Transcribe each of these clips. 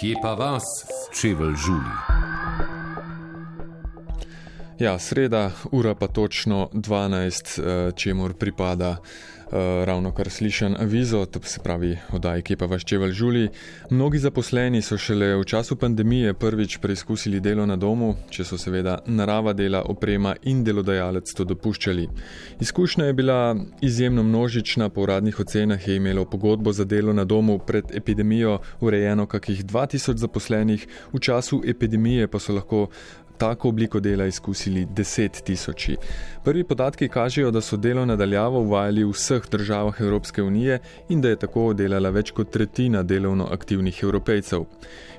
Kje pa vas, čevelj žuli? Ja, sreda, ura pa točno 12, eh, čemu pripada ravno kar slišen avizo, to se pravi odaj, ki pa vaščeval žuli. Mnogi zaposleni so šele v času pandemije prvič preizkusili delo na domu, če so seveda narava dela, oprema in delodajalec to dopuščali. Izkušnja je bila izjemno množična, po uradnih ocenah je imelo pogodbo za delo na domu pred epidemijo urejeno kakih 2000 zaposlenih, v času epidemije pa so lahko tako obliko dela izkusili deset tisoči. Prvi podatki kažejo, da so delo nadaljavo uvajali v vseh državah Evropske unije in da je tako delala več kot tretjina delovno aktivnih evropejcev.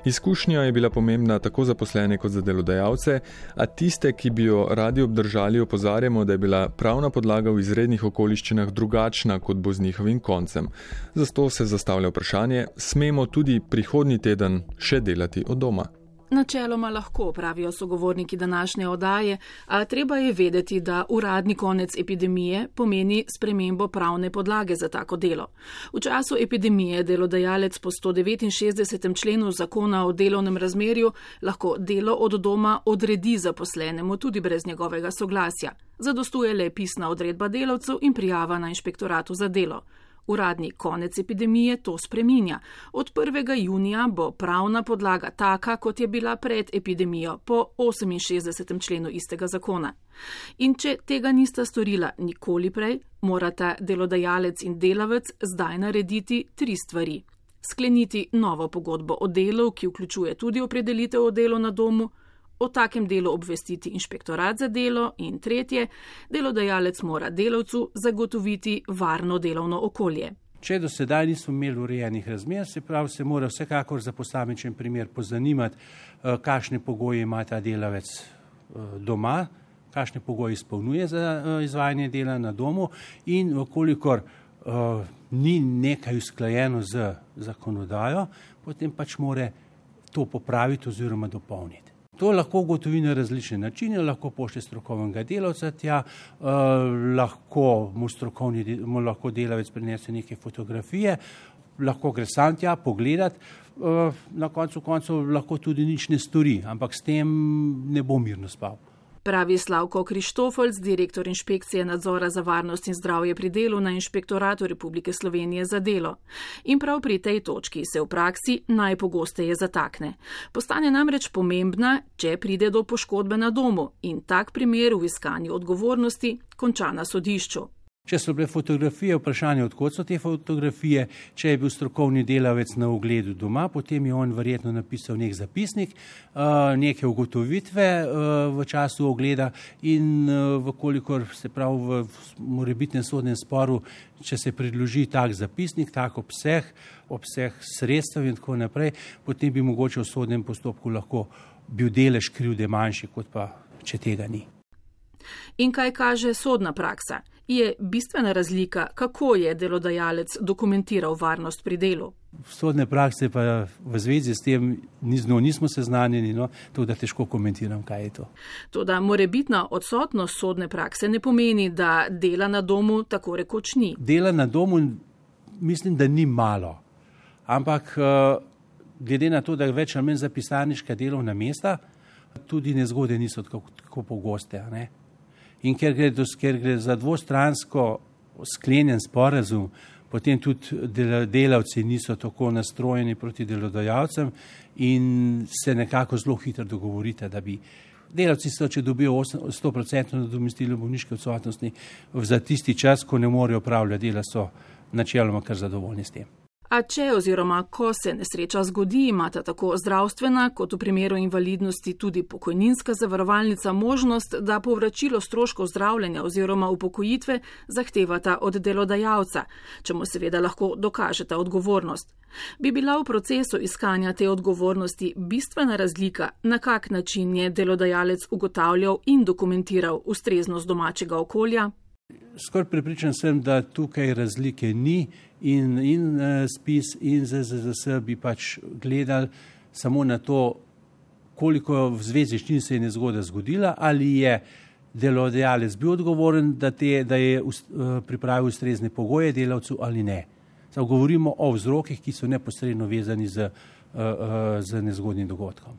Izkušnja je bila pomembna tako za poslene kot za delodajalce, a tiste, ki bi jo radi obdržali, opozarjamo, da je bila pravna podlaga v izrednih okoliščinah drugačna kot bo z njihovim koncem. Zato se zastavlja vprašanje, smemo tudi prihodnji teden še delati od doma. Načeloma lahko, pravijo sogovorniki današnje odaje, a treba je vedeti, da uradni konec epidemije pomeni spremembo pravne podlage za tako delo. V času epidemije delodajalec po 169. členu zakona o delovnem razmerju lahko delo od doma odredi zaposlenemu tudi brez njegovega soglasja. Zadostuje le pisna odredba delavcev in prijava na inšpektoratu za delo. Uradni konec epidemije to spreminja. Od 1. junija bo pravna podlaga taka, kot je bila pred epidemijo po 68. členu istega zakona. In če tega nista storila nikoli prej, morata delodajalec in delavec zdaj narediti tri stvari. Skleniti novo pogodbo o delu, ki vključuje tudi opredelitev o delu na domu, o takem delu obvestiti inšpektorat za delo in tretje, delodajalec mora delavcu zagotoviti varno delovno okolje. Če do sedaj nismo imeli urejenih razmer, se pravi, se mora vsekakor za posamičen primer pozanimati, eh, kakšne pogoje ima ta delavec eh, doma, kakšne pogoje izpolnjuje za eh, izvajanje dela na domu in vkolikor ni nekaj usklajeno z zakonodajo, potem pač more to popraviti oziroma dopolniti. To lahko ugotovi na različne načine, lahko pošlje strokovnega delavca tja, eh, lahko mu strokovni, mu lahko delavec prinese neke fotografije, lahko gre sam tja pogledat, eh, na koncu koncev lahko tudi nič ne stori, ampak s tem ne bo mirno spal pravi Slavko Krištofolc, direktor inšpekcije nadzora za varnost in zdravje pri delu na Inšpektoratu Republike Slovenije za delo. In prav pri tej točki se v praksi najpogosteje zatakne. Postane namreč pomembna, če pride do poškodbe na domu in tak primer v iskanju odgovornosti konča na sodišču. Če so bile fotografije, vprašanje, odkot so te fotografije, če je bil strokovni delavec na ogledu doma, potem je on verjetno napisal nek zapisnik, neke ugotovitve v času ogleda in vkolikor se pravi v morebitnem sodnem sporu, če se predloži tak zapisnik, tak obseh, obseh sredstev in tako naprej, potem bi mogoče v sodnem postopku lahko bil delež krivde manjši, kot pa če tega ni. In kaj kaže sodna praksa? je bistvena razlika, kako je delodajalec dokumentiral varnost pri delu. Sodne prakse pa v zvezi s tem nizno nismo seznanjeni, no, to da težko komentiram, kaj je to. To, da morebitna odsotnost sodne prakse ne pomeni, da dela na domu tako rekoč ni. Dela na domu mislim, da ni malo, ampak eh, glede na to, da je več ali manj zapisaniška delovna mesta, tudi nezgode niso tako, tako pogoste. Ne? In ker gre, ker gre za dvostransko sklenjen sporazum, potem tudi delavci niso tako nastrojeni proti delodajalcem in se nekako zelo hitro dogovorite, da bi delavci so, če dobijo 100% nadomestilo bolniške odsotnosti za tisti čas, ko ne morejo upravljati dela, so načeloma kar zadovoljni s tem. A če oziroma ko se nesreča zgodi, imata tako zdravstvena kot v primeru invalidnosti tudi pokojninska zavarovalnica možnost, da povračilo stroškov zdravljenja oziroma upokojitve zahtevata od delodajalca, čemu seveda lahko dokažeta odgovornost. Bi bila v procesu iskanja te odgovornosti bistvena razlika, na kak način je delodajalec ugotavljal in dokumentiral ustreznost domačega okolja? Skoraj pripričan sem, da tukaj razlike ni in, in uh, spis in ZZZS bi pač gledali samo na to, koliko v zvezi s čim se je nezgoda zgodila, ali je delodajalec bil odgovoren, da, te, da je uh, pripravil ustrezne pogoje delavcu ali ne. To govorimo o vzrokih, ki so neposredno vezani z, z nezgodnim dogodkom.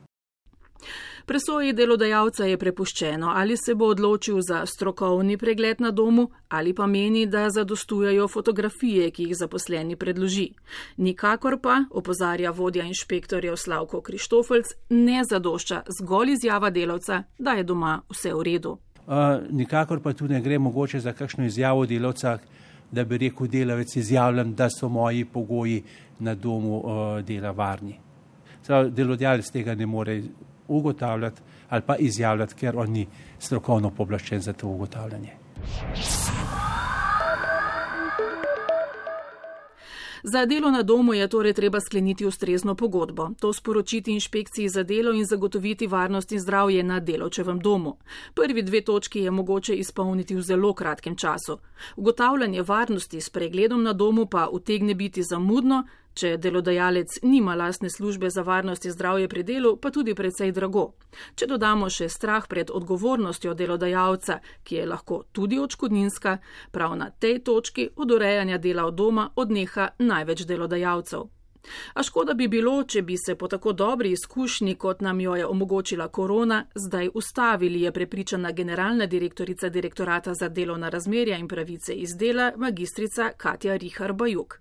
Presoji delodajalca je prepuščeno, ali se bo odločil za strokovni pregled na domu ali pa meni, da zadostujejo fotografije, ki jih zaposleni predloži. Nikakor pa, opozarja vodja inšpektorjev Slavko Krištofelc, ne zadošča zgolj izjava delavca, da je doma vse v redu. Uh, nikakor pa tu ne gre mogoče za kakšno izjavo delavca, da bi rekel delavec izjavljam, da so moji pogoji na domu uh, dela varni. Delodajalec tega ne more ugotavljati ali pa izjavljati, ker on ni strokovno poblaščen za to ugotavljanje. Za delo na domu je torej treba skleniti ustrezno pogodbo, to sporočiti inšpekciji za delo in zagotoviti varnost in zdravje na delovčevem domu. Prvi dve točki je mogoče izpolniti v zelo kratkem času. Ugotavljanje varnosti s pregledom na domu pa utegne biti zamudno, Če delodajalec nima lastne službe za varnost in zdravje pri delu, pa tudi precej drago. Če dodamo še strah pred odgovornostjo delodajalca, ki je lahko tudi očkodninska, prav na tej točki od urejanja dela od doma odneha največ delodajalcev. A škoda bi bilo, če bi se po tako dobri izkušnji, kot nam jo je omogočila korona, zdaj ustavili, je prepričana generalna direktorica direktorata za delovna razmerja in pravice iz dela, magistrica Katja Rihar Bajuk.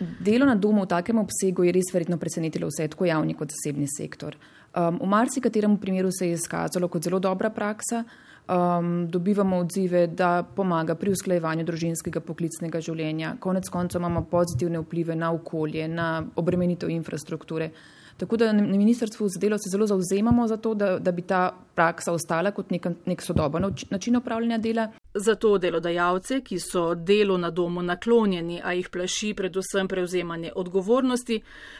Delo na domu v takem obsegu je res verjetno presenetilo vse, tako javni kot zasebni sektor. Um, v marsikaterem primeru se je izkazalo kot zelo dobra praksa. Um, dobivamo odzive, da pomaga pri usklajevanju družinskega poklicnega življenja. Konec koncev imamo pozitivne vplive na okolje, na obremenitev infrastrukture. Tako da na ministrstvu za delo se zelo zauzemamo za to, da, da bi ta praksa ostala kot nek, nek sodoben način upravljanja dela. Zato delodajalce, ki so delu na domu naklonjeni, a jih plaši predvsem prevzemanje odgovornosti,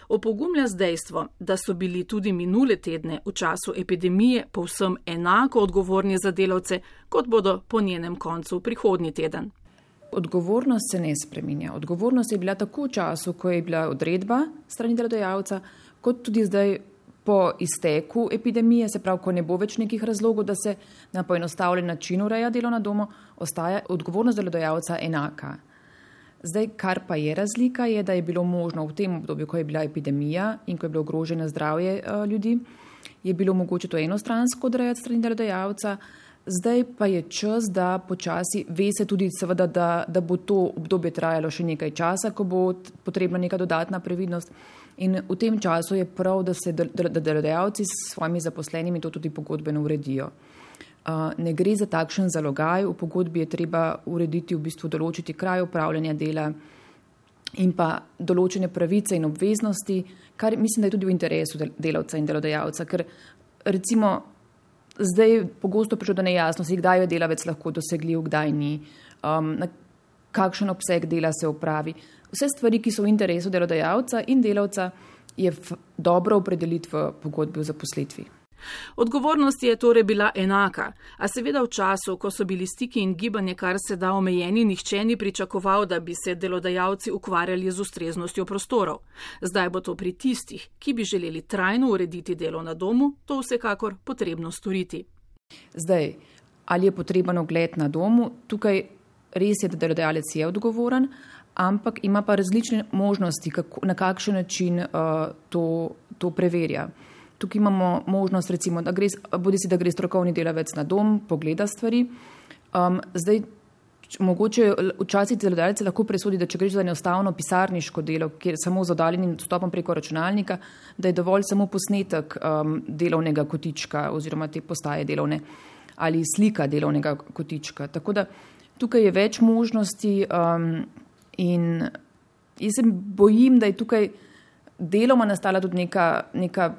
opogumlja z dejstvo, da so bili tudi minule tedne v času epidemije povsem enako odgovorni za delavce, kot bodo po njenem koncu prihodnji teden. Odgovornost se ne spreminja. Odgovornost je bila tako v času, ko je bila odredba strani delodajalca, kot tudi zdaj po izteku epidemije, se pravi, ko ne bo več nekih razlogov, da se na poenostavljen način ureja delo na domu, ostaja odgovornost delodajalca enaka. Zdaj, kar pa je razlika, je, da je bilo možno v tem obdobju, ko je bila epidemija in ko je bilo ogroženo zdravje uh, ljudi, je bilo mogoče to enostransko odrejati strani delodajalca. Zdaj pa je čas, da počasi ve se tudi, seveda, da, da bo to obdobje trajalo še nekaj časa, ko bo potrebna neka dodatna previdnost. In v tem času je prav, da se delodajalci s svojimi zaposlenimi to tudi pogodbeno uredijo. Ne gre za takšen zalogaj, v pogodbi je treba urediti, v bistvu določiti kraj upravljanja dela in pa določene pravice in obveznosti, kar mislim, da je tudi v interesu delavca in delodajalca, ker recimo zdaj pogosto prišlo do nejasnosti, kdaj je delavec lahko dosegljiv, kdaj ni, um, na kakšen obseg dela se opravi vse stvari, ki so v interesu delodajalca in delavca, je dobro opredeliti v pogodbi o zaposlitvi. Odgovornost je torej bila enaka, a seveda v času, ko so bili stiki in gibanje kar se da omejeni, nihče ni pričakoval, da bi se delodajalci ukvarjali z ustreznostjo prostorov. Zdaj bo to pri tistih, ki bi želeli trajno urediti delo na domu, to vsekakor potrebno storiti. Zdaj, ali je potreben ogled na domu, tukaj res je, da delodajalec je odgovoren, ampak ima pa različne možnosti, kako, na kakšen način uh, to, to preverja. Tukaj imamo možnost, recimo, da gre, bodi si, da gre strokovni delavec na dom, pogleda stvari. Um, zdaj, mogoče včasih delodajalec lahko presodi, da če greš za enostavno pisarniško delo, kjer samo z oddaljenim dostopom preko računalnika, da je dovolj samo posnetek um, delovnega kotička oziroma te postaje delovne ali slika delovnega kotička. Tako da tukaj je več možnosti. Um, In jaz se bojim, da je tukaj deloma nastala tudi neka, neka,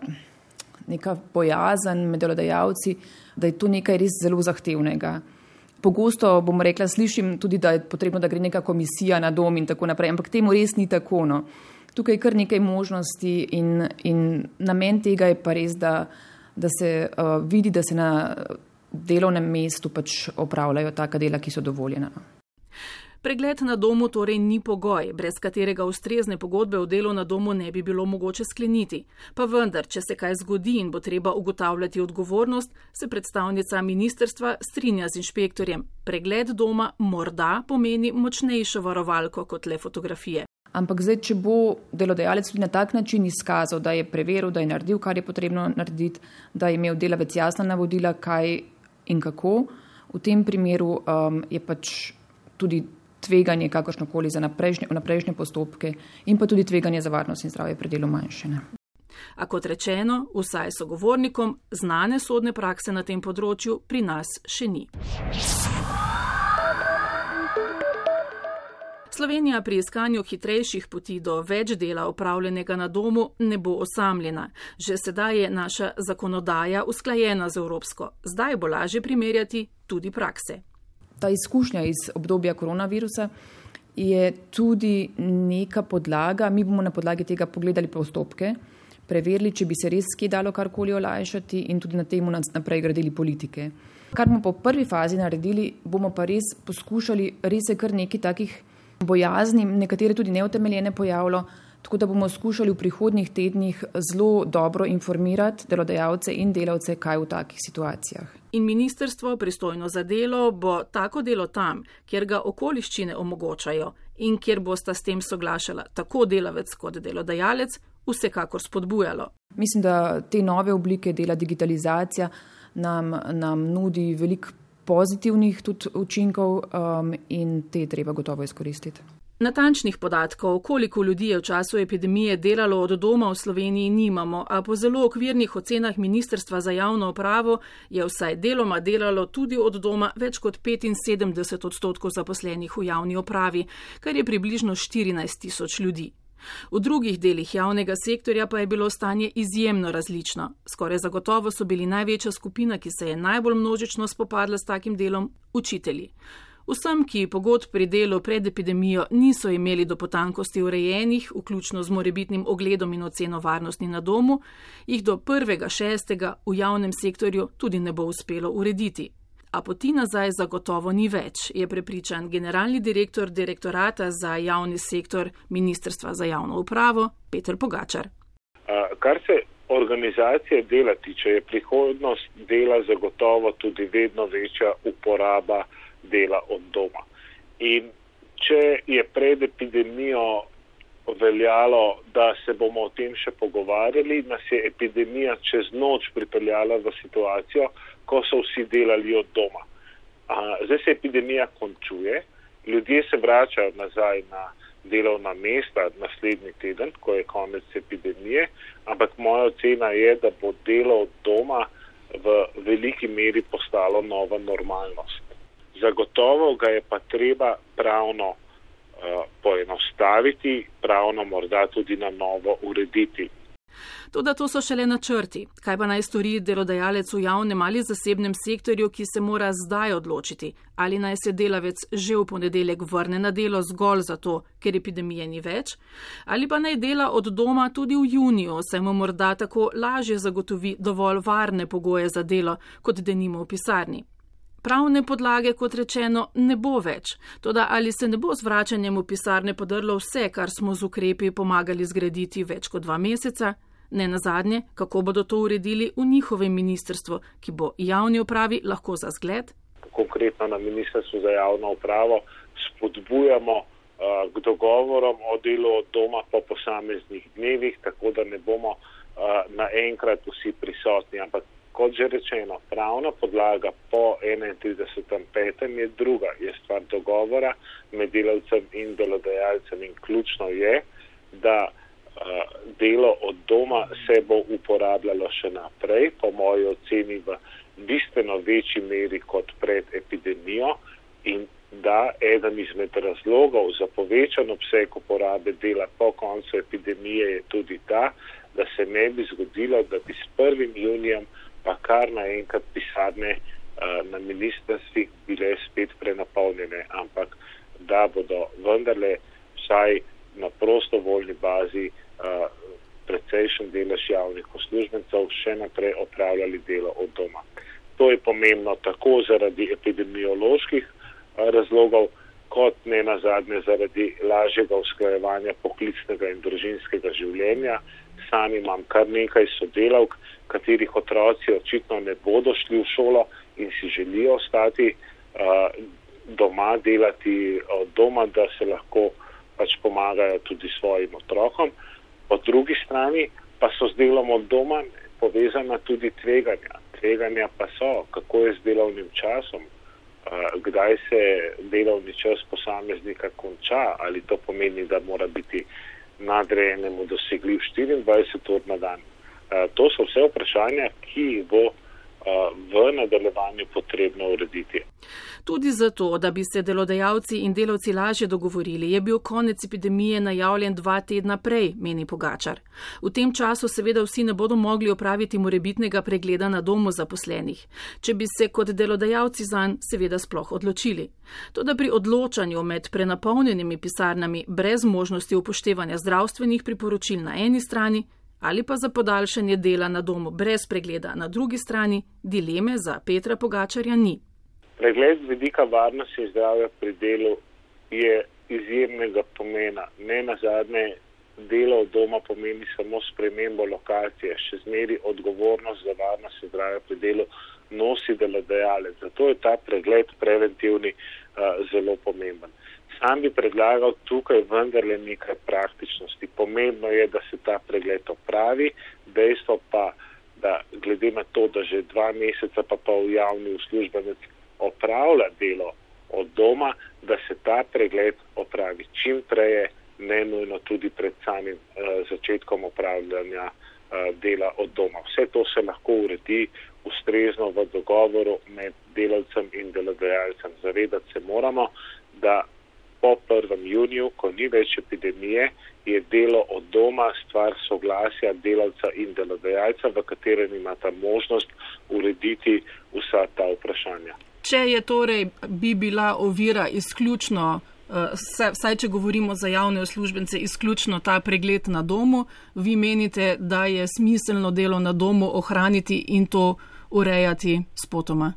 neka bojazen med delodajalci, da je to nekaj res zelo zahtevnega. Pogosto bom rekla, slišim tudi, da je potrebno, da gre neka komisija na dom in tako naprej, ampak temu res ni tako. No. Tukaj je kar nekaj možnosti in, in namen tega je pa res, da, da se uh, vidi, da se na delovnem mestu pač opravljajo taka dela, ki so dovoljena. Pregled na domu torej ni pogoj, brez katerega ustrezne pogodbe o delu na domu ne bi bilo mogoče skleniti. Pa vendar, če se kaj zgodi in bo treba ugotavljati odgovornost, se predstavnica ministerstva strinja z inšpektorjem. Pregled doma morda pomeni močnejšo varovalko kot le fotografije. Ampak zdaj, če bo delodajalec tudi na tak način izkazal, da je preveril, da je naredil, kar je potrebno narediti, da je imel delavec jasna navodila, kaj in kako, v tem primeru um, je pač tudi tveganje kakršnokoli za naprejšnje postopke in pa tudi tveganje za varnost in zdravje pri delu manjšene. A kot rečeno, vsaj sogovornikom znane sodne prakse na tem področju pri nas še ni. Slovenija pri iskanju hitrejših poti do več dela upravljenega na domu ne bo osamljena. Že sedaj je naša zakonodaja usklajena z evropsko, zdaj bo lažje primerjati tudi prakse ta izkušnja iz obdobja koronavirusa je tudi neka podlaga. Mi bomo na podlagi tega pogledali postopke, preverili, če bi se res skje dalo karkoli olajšati in tudi na tem naprej gradili politike. Kar bomo po prvi fazi naredili, bomo pa res poskušali, res je kar nekaj takih bojazni, nekatere tudi neutemeljene pojavilo, tako da bomo skušali v prihodnjih tednih zelo dobro informirati delodajalce in delavce, kaj v takih situacijah. In ministrstvo pristojno za delo bo tako delo tam, kjer ga okoliščine omogočajo in kjer bosta s tem soglašala tako delavec kot delodajalec, vsekakor spodbujalo. Mislim, da te nove oblike dela, digitalizacija nam, nam nudi veliko pozitivnih učinkov um, in te treba gotovo izkoristiti. Natančnih podatkov, koliko ljudi je v času epidemije delalo od doma v Sloveniji, nimamo, a po zelo okvirnih ocenah Ministrstva za javno upravo je vsaj deloma delalo tudi od doma več kot 75 odstotkov zaposlenih v javni upravi, kar je približno 14 tisoč ljudi. V drugih delih javnega sektorja pa je bilo stanje izjemno različno. Skoraj zagotovo so bili največja skupina, ki se je najbolj množično spopadla s takim delom, učitelji. Vsem, ki pogod pri delu pred epidemijo niso imeli do potankosti urejenih, vključno z morebitnim ogledom in oceno varnosti na domu, jih do prvega šestega v javnem sektorju tudi ne bo uspelo urediti. A poti nazaj zagotovo ni več, je prepričan generalni direktor direktorata za javni sektor Ministrstva za javno upravo Petr Pogačar. Kar se organizacije dela tiče, je prihodnost dela zagotovo tudi vedno večja uporaba dela od doma. In če je pred epidemijo veljalo, da se bomo o tem še pogovarjali, nas je epidemija čez noč pripeljala v situacijo, ko so vsi delali od doma. Zdaj se epidemija končuje, ljudje se vračajo nazaj na delovna mesta naslednji teden, ko je konec epidemije, ampak moja ocena je, da bo delo od doma v veliki meri postalo nova normalnost. Zagotovo ga je pa treba pravno uh, poenostaviti, pravno morda tudi na novo urediti. Toda to so šele načrti. Kaj pa naj stori delodajalec v javnem ali zasebnem sektorju, ki se mora zdaj odločiti, ali naj se delavec že v ponedeljek vrne na delo zgolj zato, ker epidemije ni več, ali pa naj dela od doma tudi v juniju, saj mu morda tako lažje zagotovi dovolj varne pogoje za delo, kot denimo v pisarni pravne podlage, kot rečeno, ne bo več. Toda ali se ne bo z vračanjem v pisarne podrlo vse, kar smo z ukrepi pomagali zgraditi več kot dva meseca? Ne na zadnje, kako bodo to uredili v njihovem ministrstvu, ki bo javni upravi lahko za zgled? Konkretno na ministrstvu za javno upravo spodbujamo uh, k dogovorom o delu od doma po posameznih dnevih, tako da ne bomo uh, naenkrat vsi prisotni, ampak kot že rečeno, pravna podlaga po 31.5. je druga, je stvar dogovora med delavcem in delodajalcem in ključno je, da delo od doma se bo uporabljalo še naprej, po moji oceni v bistveno večji meri kot pred epidemijo in da eden izmed razlogov za povečan obseg uporabe dela po koncu epidemije je tudi ta, da se ne bi zgodilo, da bi s 1. junijem pa kar naenkrat pisarne uh, na ministrstvih bile spet prenapolnjene, ampak da bodo vendarle vsaj na prostovoljni bazi uh, precejšen delež javnih uslužbencev še naprej opravljali delo od doma. To je pomembno tako zaradi epidemioloških uh, razlogov, kot ne na zadnje zaradi lažjega usklajevanja poklicnega in družinskega življenja. Sam imam kar nekaj sodelavk, katerih otroci očitno ne bodo šli v šolo in si želijo ostati uh, doma, delati od doma, da se lahko pač pomagajo tudi svojim otrokom. Po drugi strani pa so z delom od doma povezana tudi tveganja. Tveganja pa so, kako je z delovnim časom, kdaj se delovni čas posameznika konča, ali to pomeni, da mora biti nadrejenemu dosegljiv 24 ur na dan. To so vse vprašanja, ki bo v nadaljevanju potrebno urediti. Tudi zato, da bi se delodajalci in delavci lažje dogovorili, je bil konec epidemije najavljen dva tedna prej, meni Pogačar. V tem času seveda vsi ne bodo mogli opraviti morebitnega pregleda na domu zaposlenih, če bi se kot delodajalci zanj seveda sploh odločili. Tudi pri odločanju med prenapolnjenimi pisarnami brez možnosti upoštevanja zdravstvenih priporočil na eni strani ali pa za podaljšanje dela na domu brez pregleda na drugi strani, dileme za Petra Pogačarja ni. Pregled z vidika varnosti in zdravja pri delu je izjemnega pomena. Ne na zadnje, delo od doma pomeni samo spremembo lokacije, še zmeri odgovornost za varnost in zdravje pri delu nosi delodajalec. Zato je ta pregled preventivni uh, zelo pomemben. Sam bi predlagal tukaj vendarle nekaj praktičnosti. Pomembno je, da se ta pregled opravi, dejstvo pa, da glede na to, da že dva meseca pa v javni uslužbenec opravlja delo od doma, da se ta pregled opravi čim preje, ne nujno tudi pred samim uh, začetkom opravljanja uh, dela od doma. Vse to se lahko uredi ustrezno v dogovoru med delavcem in delodajalcem. Zavedati se moramo, da po 1. juniju, ko ni več epidemije, je delo od doma stvar soglasja delavca in delodajalca, v katerem imata možnost urediti vsa ta vprašanja. Če je torej bi bila ovira izključno, vsaj če govorimo za javne uslužbence, izključno ta pregled na domu, vi menite, da je smiselno delo na domu ohraniti in to urejati spotoma?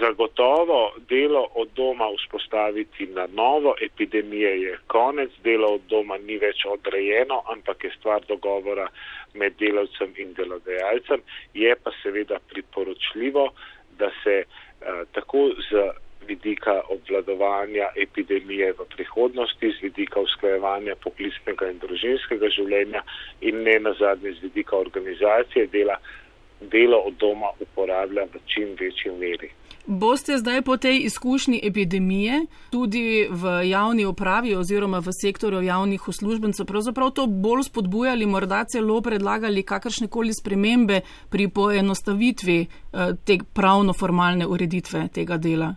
Zagotovo delo od doma vzpostaviti na novo, epidemije je konec, delo od doma ni več odrejeno, ampak je stvar dogovora med delavcem in delodajalcem. Je pa seveda priporočljivo, da se eh, tako z vidika obvladovanja epidemije v prihodnosti, z vidika usklajevanja poklicnega in družinskega življenja in ne nazadnje z vidika organizacije dela, delo od doma uporablja v čim večji meri. Boste zdaj po tej izkušnji epidemije tudi v javni upravi oziroma v sektorju javnih uslužbencev pravzaprav to bolj spodbujali, morda celo predlagali kakršne koli spremembe pri poenostavitvi eh, te pravno-formalne ureditve tega dela?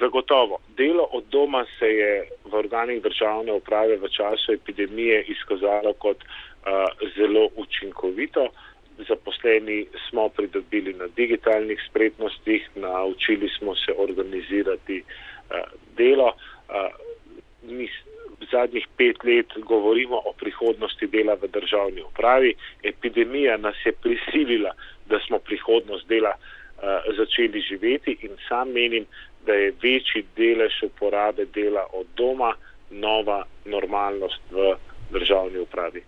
Zagotovo. Delo od doma se je v organih državne uprave v času epidemije izkazalo kot uh, zelo učinkovito. Uh, zaposleni smo pridobili na digitalnih spretnostih, naučili smo se organizirati uh, delo. Uh, mi zadnjih pet let govorimo o prihodnosti dela v državni upravi. Epidemija nas je prisilila, da smo prihodnost dela uh, začeli živeti in sam menim, da je večji delež uporabe dela od doma nova normalnost v državni upravi.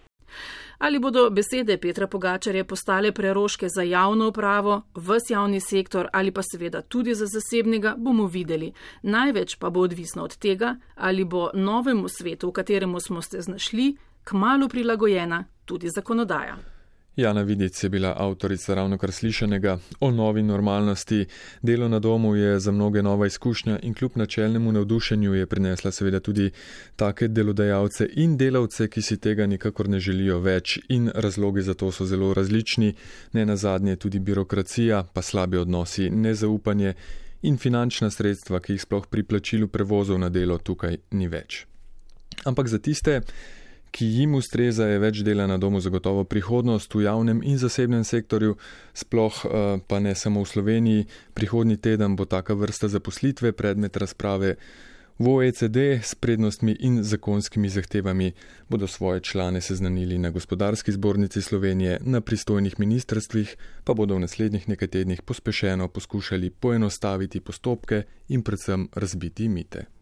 Ali bodo besede Petra Pogačarja postale preroške za javno upravo, vs javni sektor ali pa seveda tudi za zasebnega, bomo videli. Največ pa bo odvisno od tega, ali bo novemu svetu, v kateremu smo se znašli, kmalo prilagojena tudi zakonodaja. Jana Vidic je bila avtorica ravno kar slišanega o novi normalnosti. Delo na domu je za mnoge nova izkušnja in kljub načelnemu navdušenju je prinesla seveda tudi take delodajalce in delavce, ki si tega nikakor ne želijo več in razlogi za to so zelo različni, ne na zadnje tudi birokracija, pa slabi odnosi, nezaupanje in finančna sredstva, ki jih sploh pri plačilu prevozov na delo tukaj ni več. Ampak za tiste, ki jim ustreza, je več dela na domu zagotovo prihodnost v javnem in zasebnem sektorju, sploh uh, pa ne samo v Sloveniji. Prihodnji teden bo taka vrsta zaposlitve predmet razprave. V OECD s prednostmi in zakonskimi zahtevami bodo svoje člane seznanili na gospodarski zbornici Slovenije, na pristojnih ministrstvih pa bodo v naslednjih nekaj tednih pospešeno poskušali poenostaviti postopke in predvsem razbiti mite.